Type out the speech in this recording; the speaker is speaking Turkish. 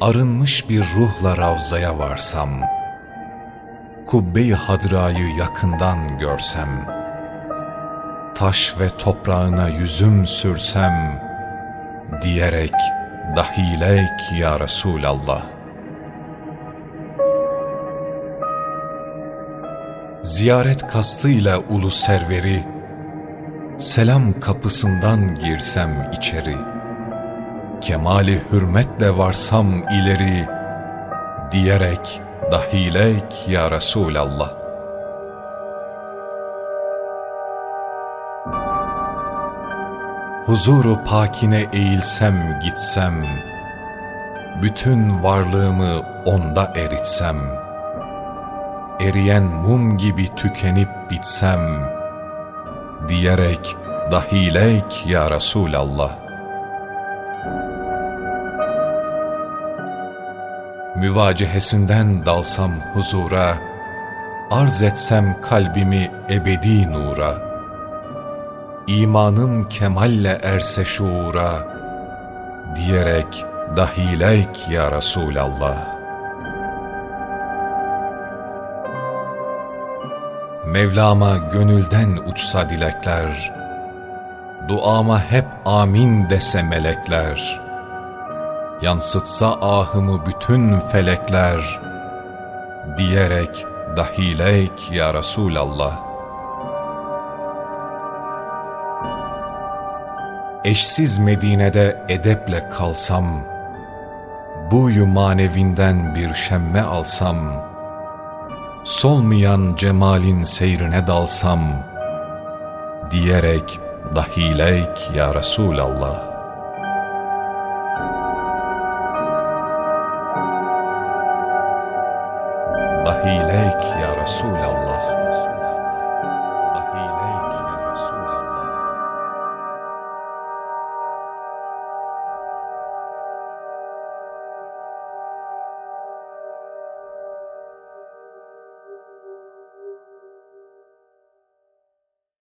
arınmış bir ruhla ravzaya varsam, kubbe-i hadrayı yakından görsem, taş ve toprağına yüzüm sürsem, diyerek dahilek ya Resulallah. Ziyaret kastıyla ulu serveri, selam kapısından girsem içeri, kemali hürmetle varsam ileri, diyerek dahilek ya Resulallah. Huzuru pakine eğilsem gitsem, bütün varlığımı onda eritsem, eriyen mum gibi tükenip bitsem, diyerek dahilek ya Resulallah. Müvacehesinden dalsam huzura, arz etsem kalbimi ebedi nura, imanım kemalle erse şuura, diyerek dahilek ya Resulallah. Mevlama gönülden uçsa dilekler, duama hep amin dese melekler, yansıtsa ahımı bütün felekler, diyerek dahilek ya Resulallah. eşsiz Medine'de edeple kalsam, buyu manevinden bir şemme alsam, solmayan cemalin seyrine dalsam, diyerek dahilek ya Resulallah. hileyk ya Resulallah.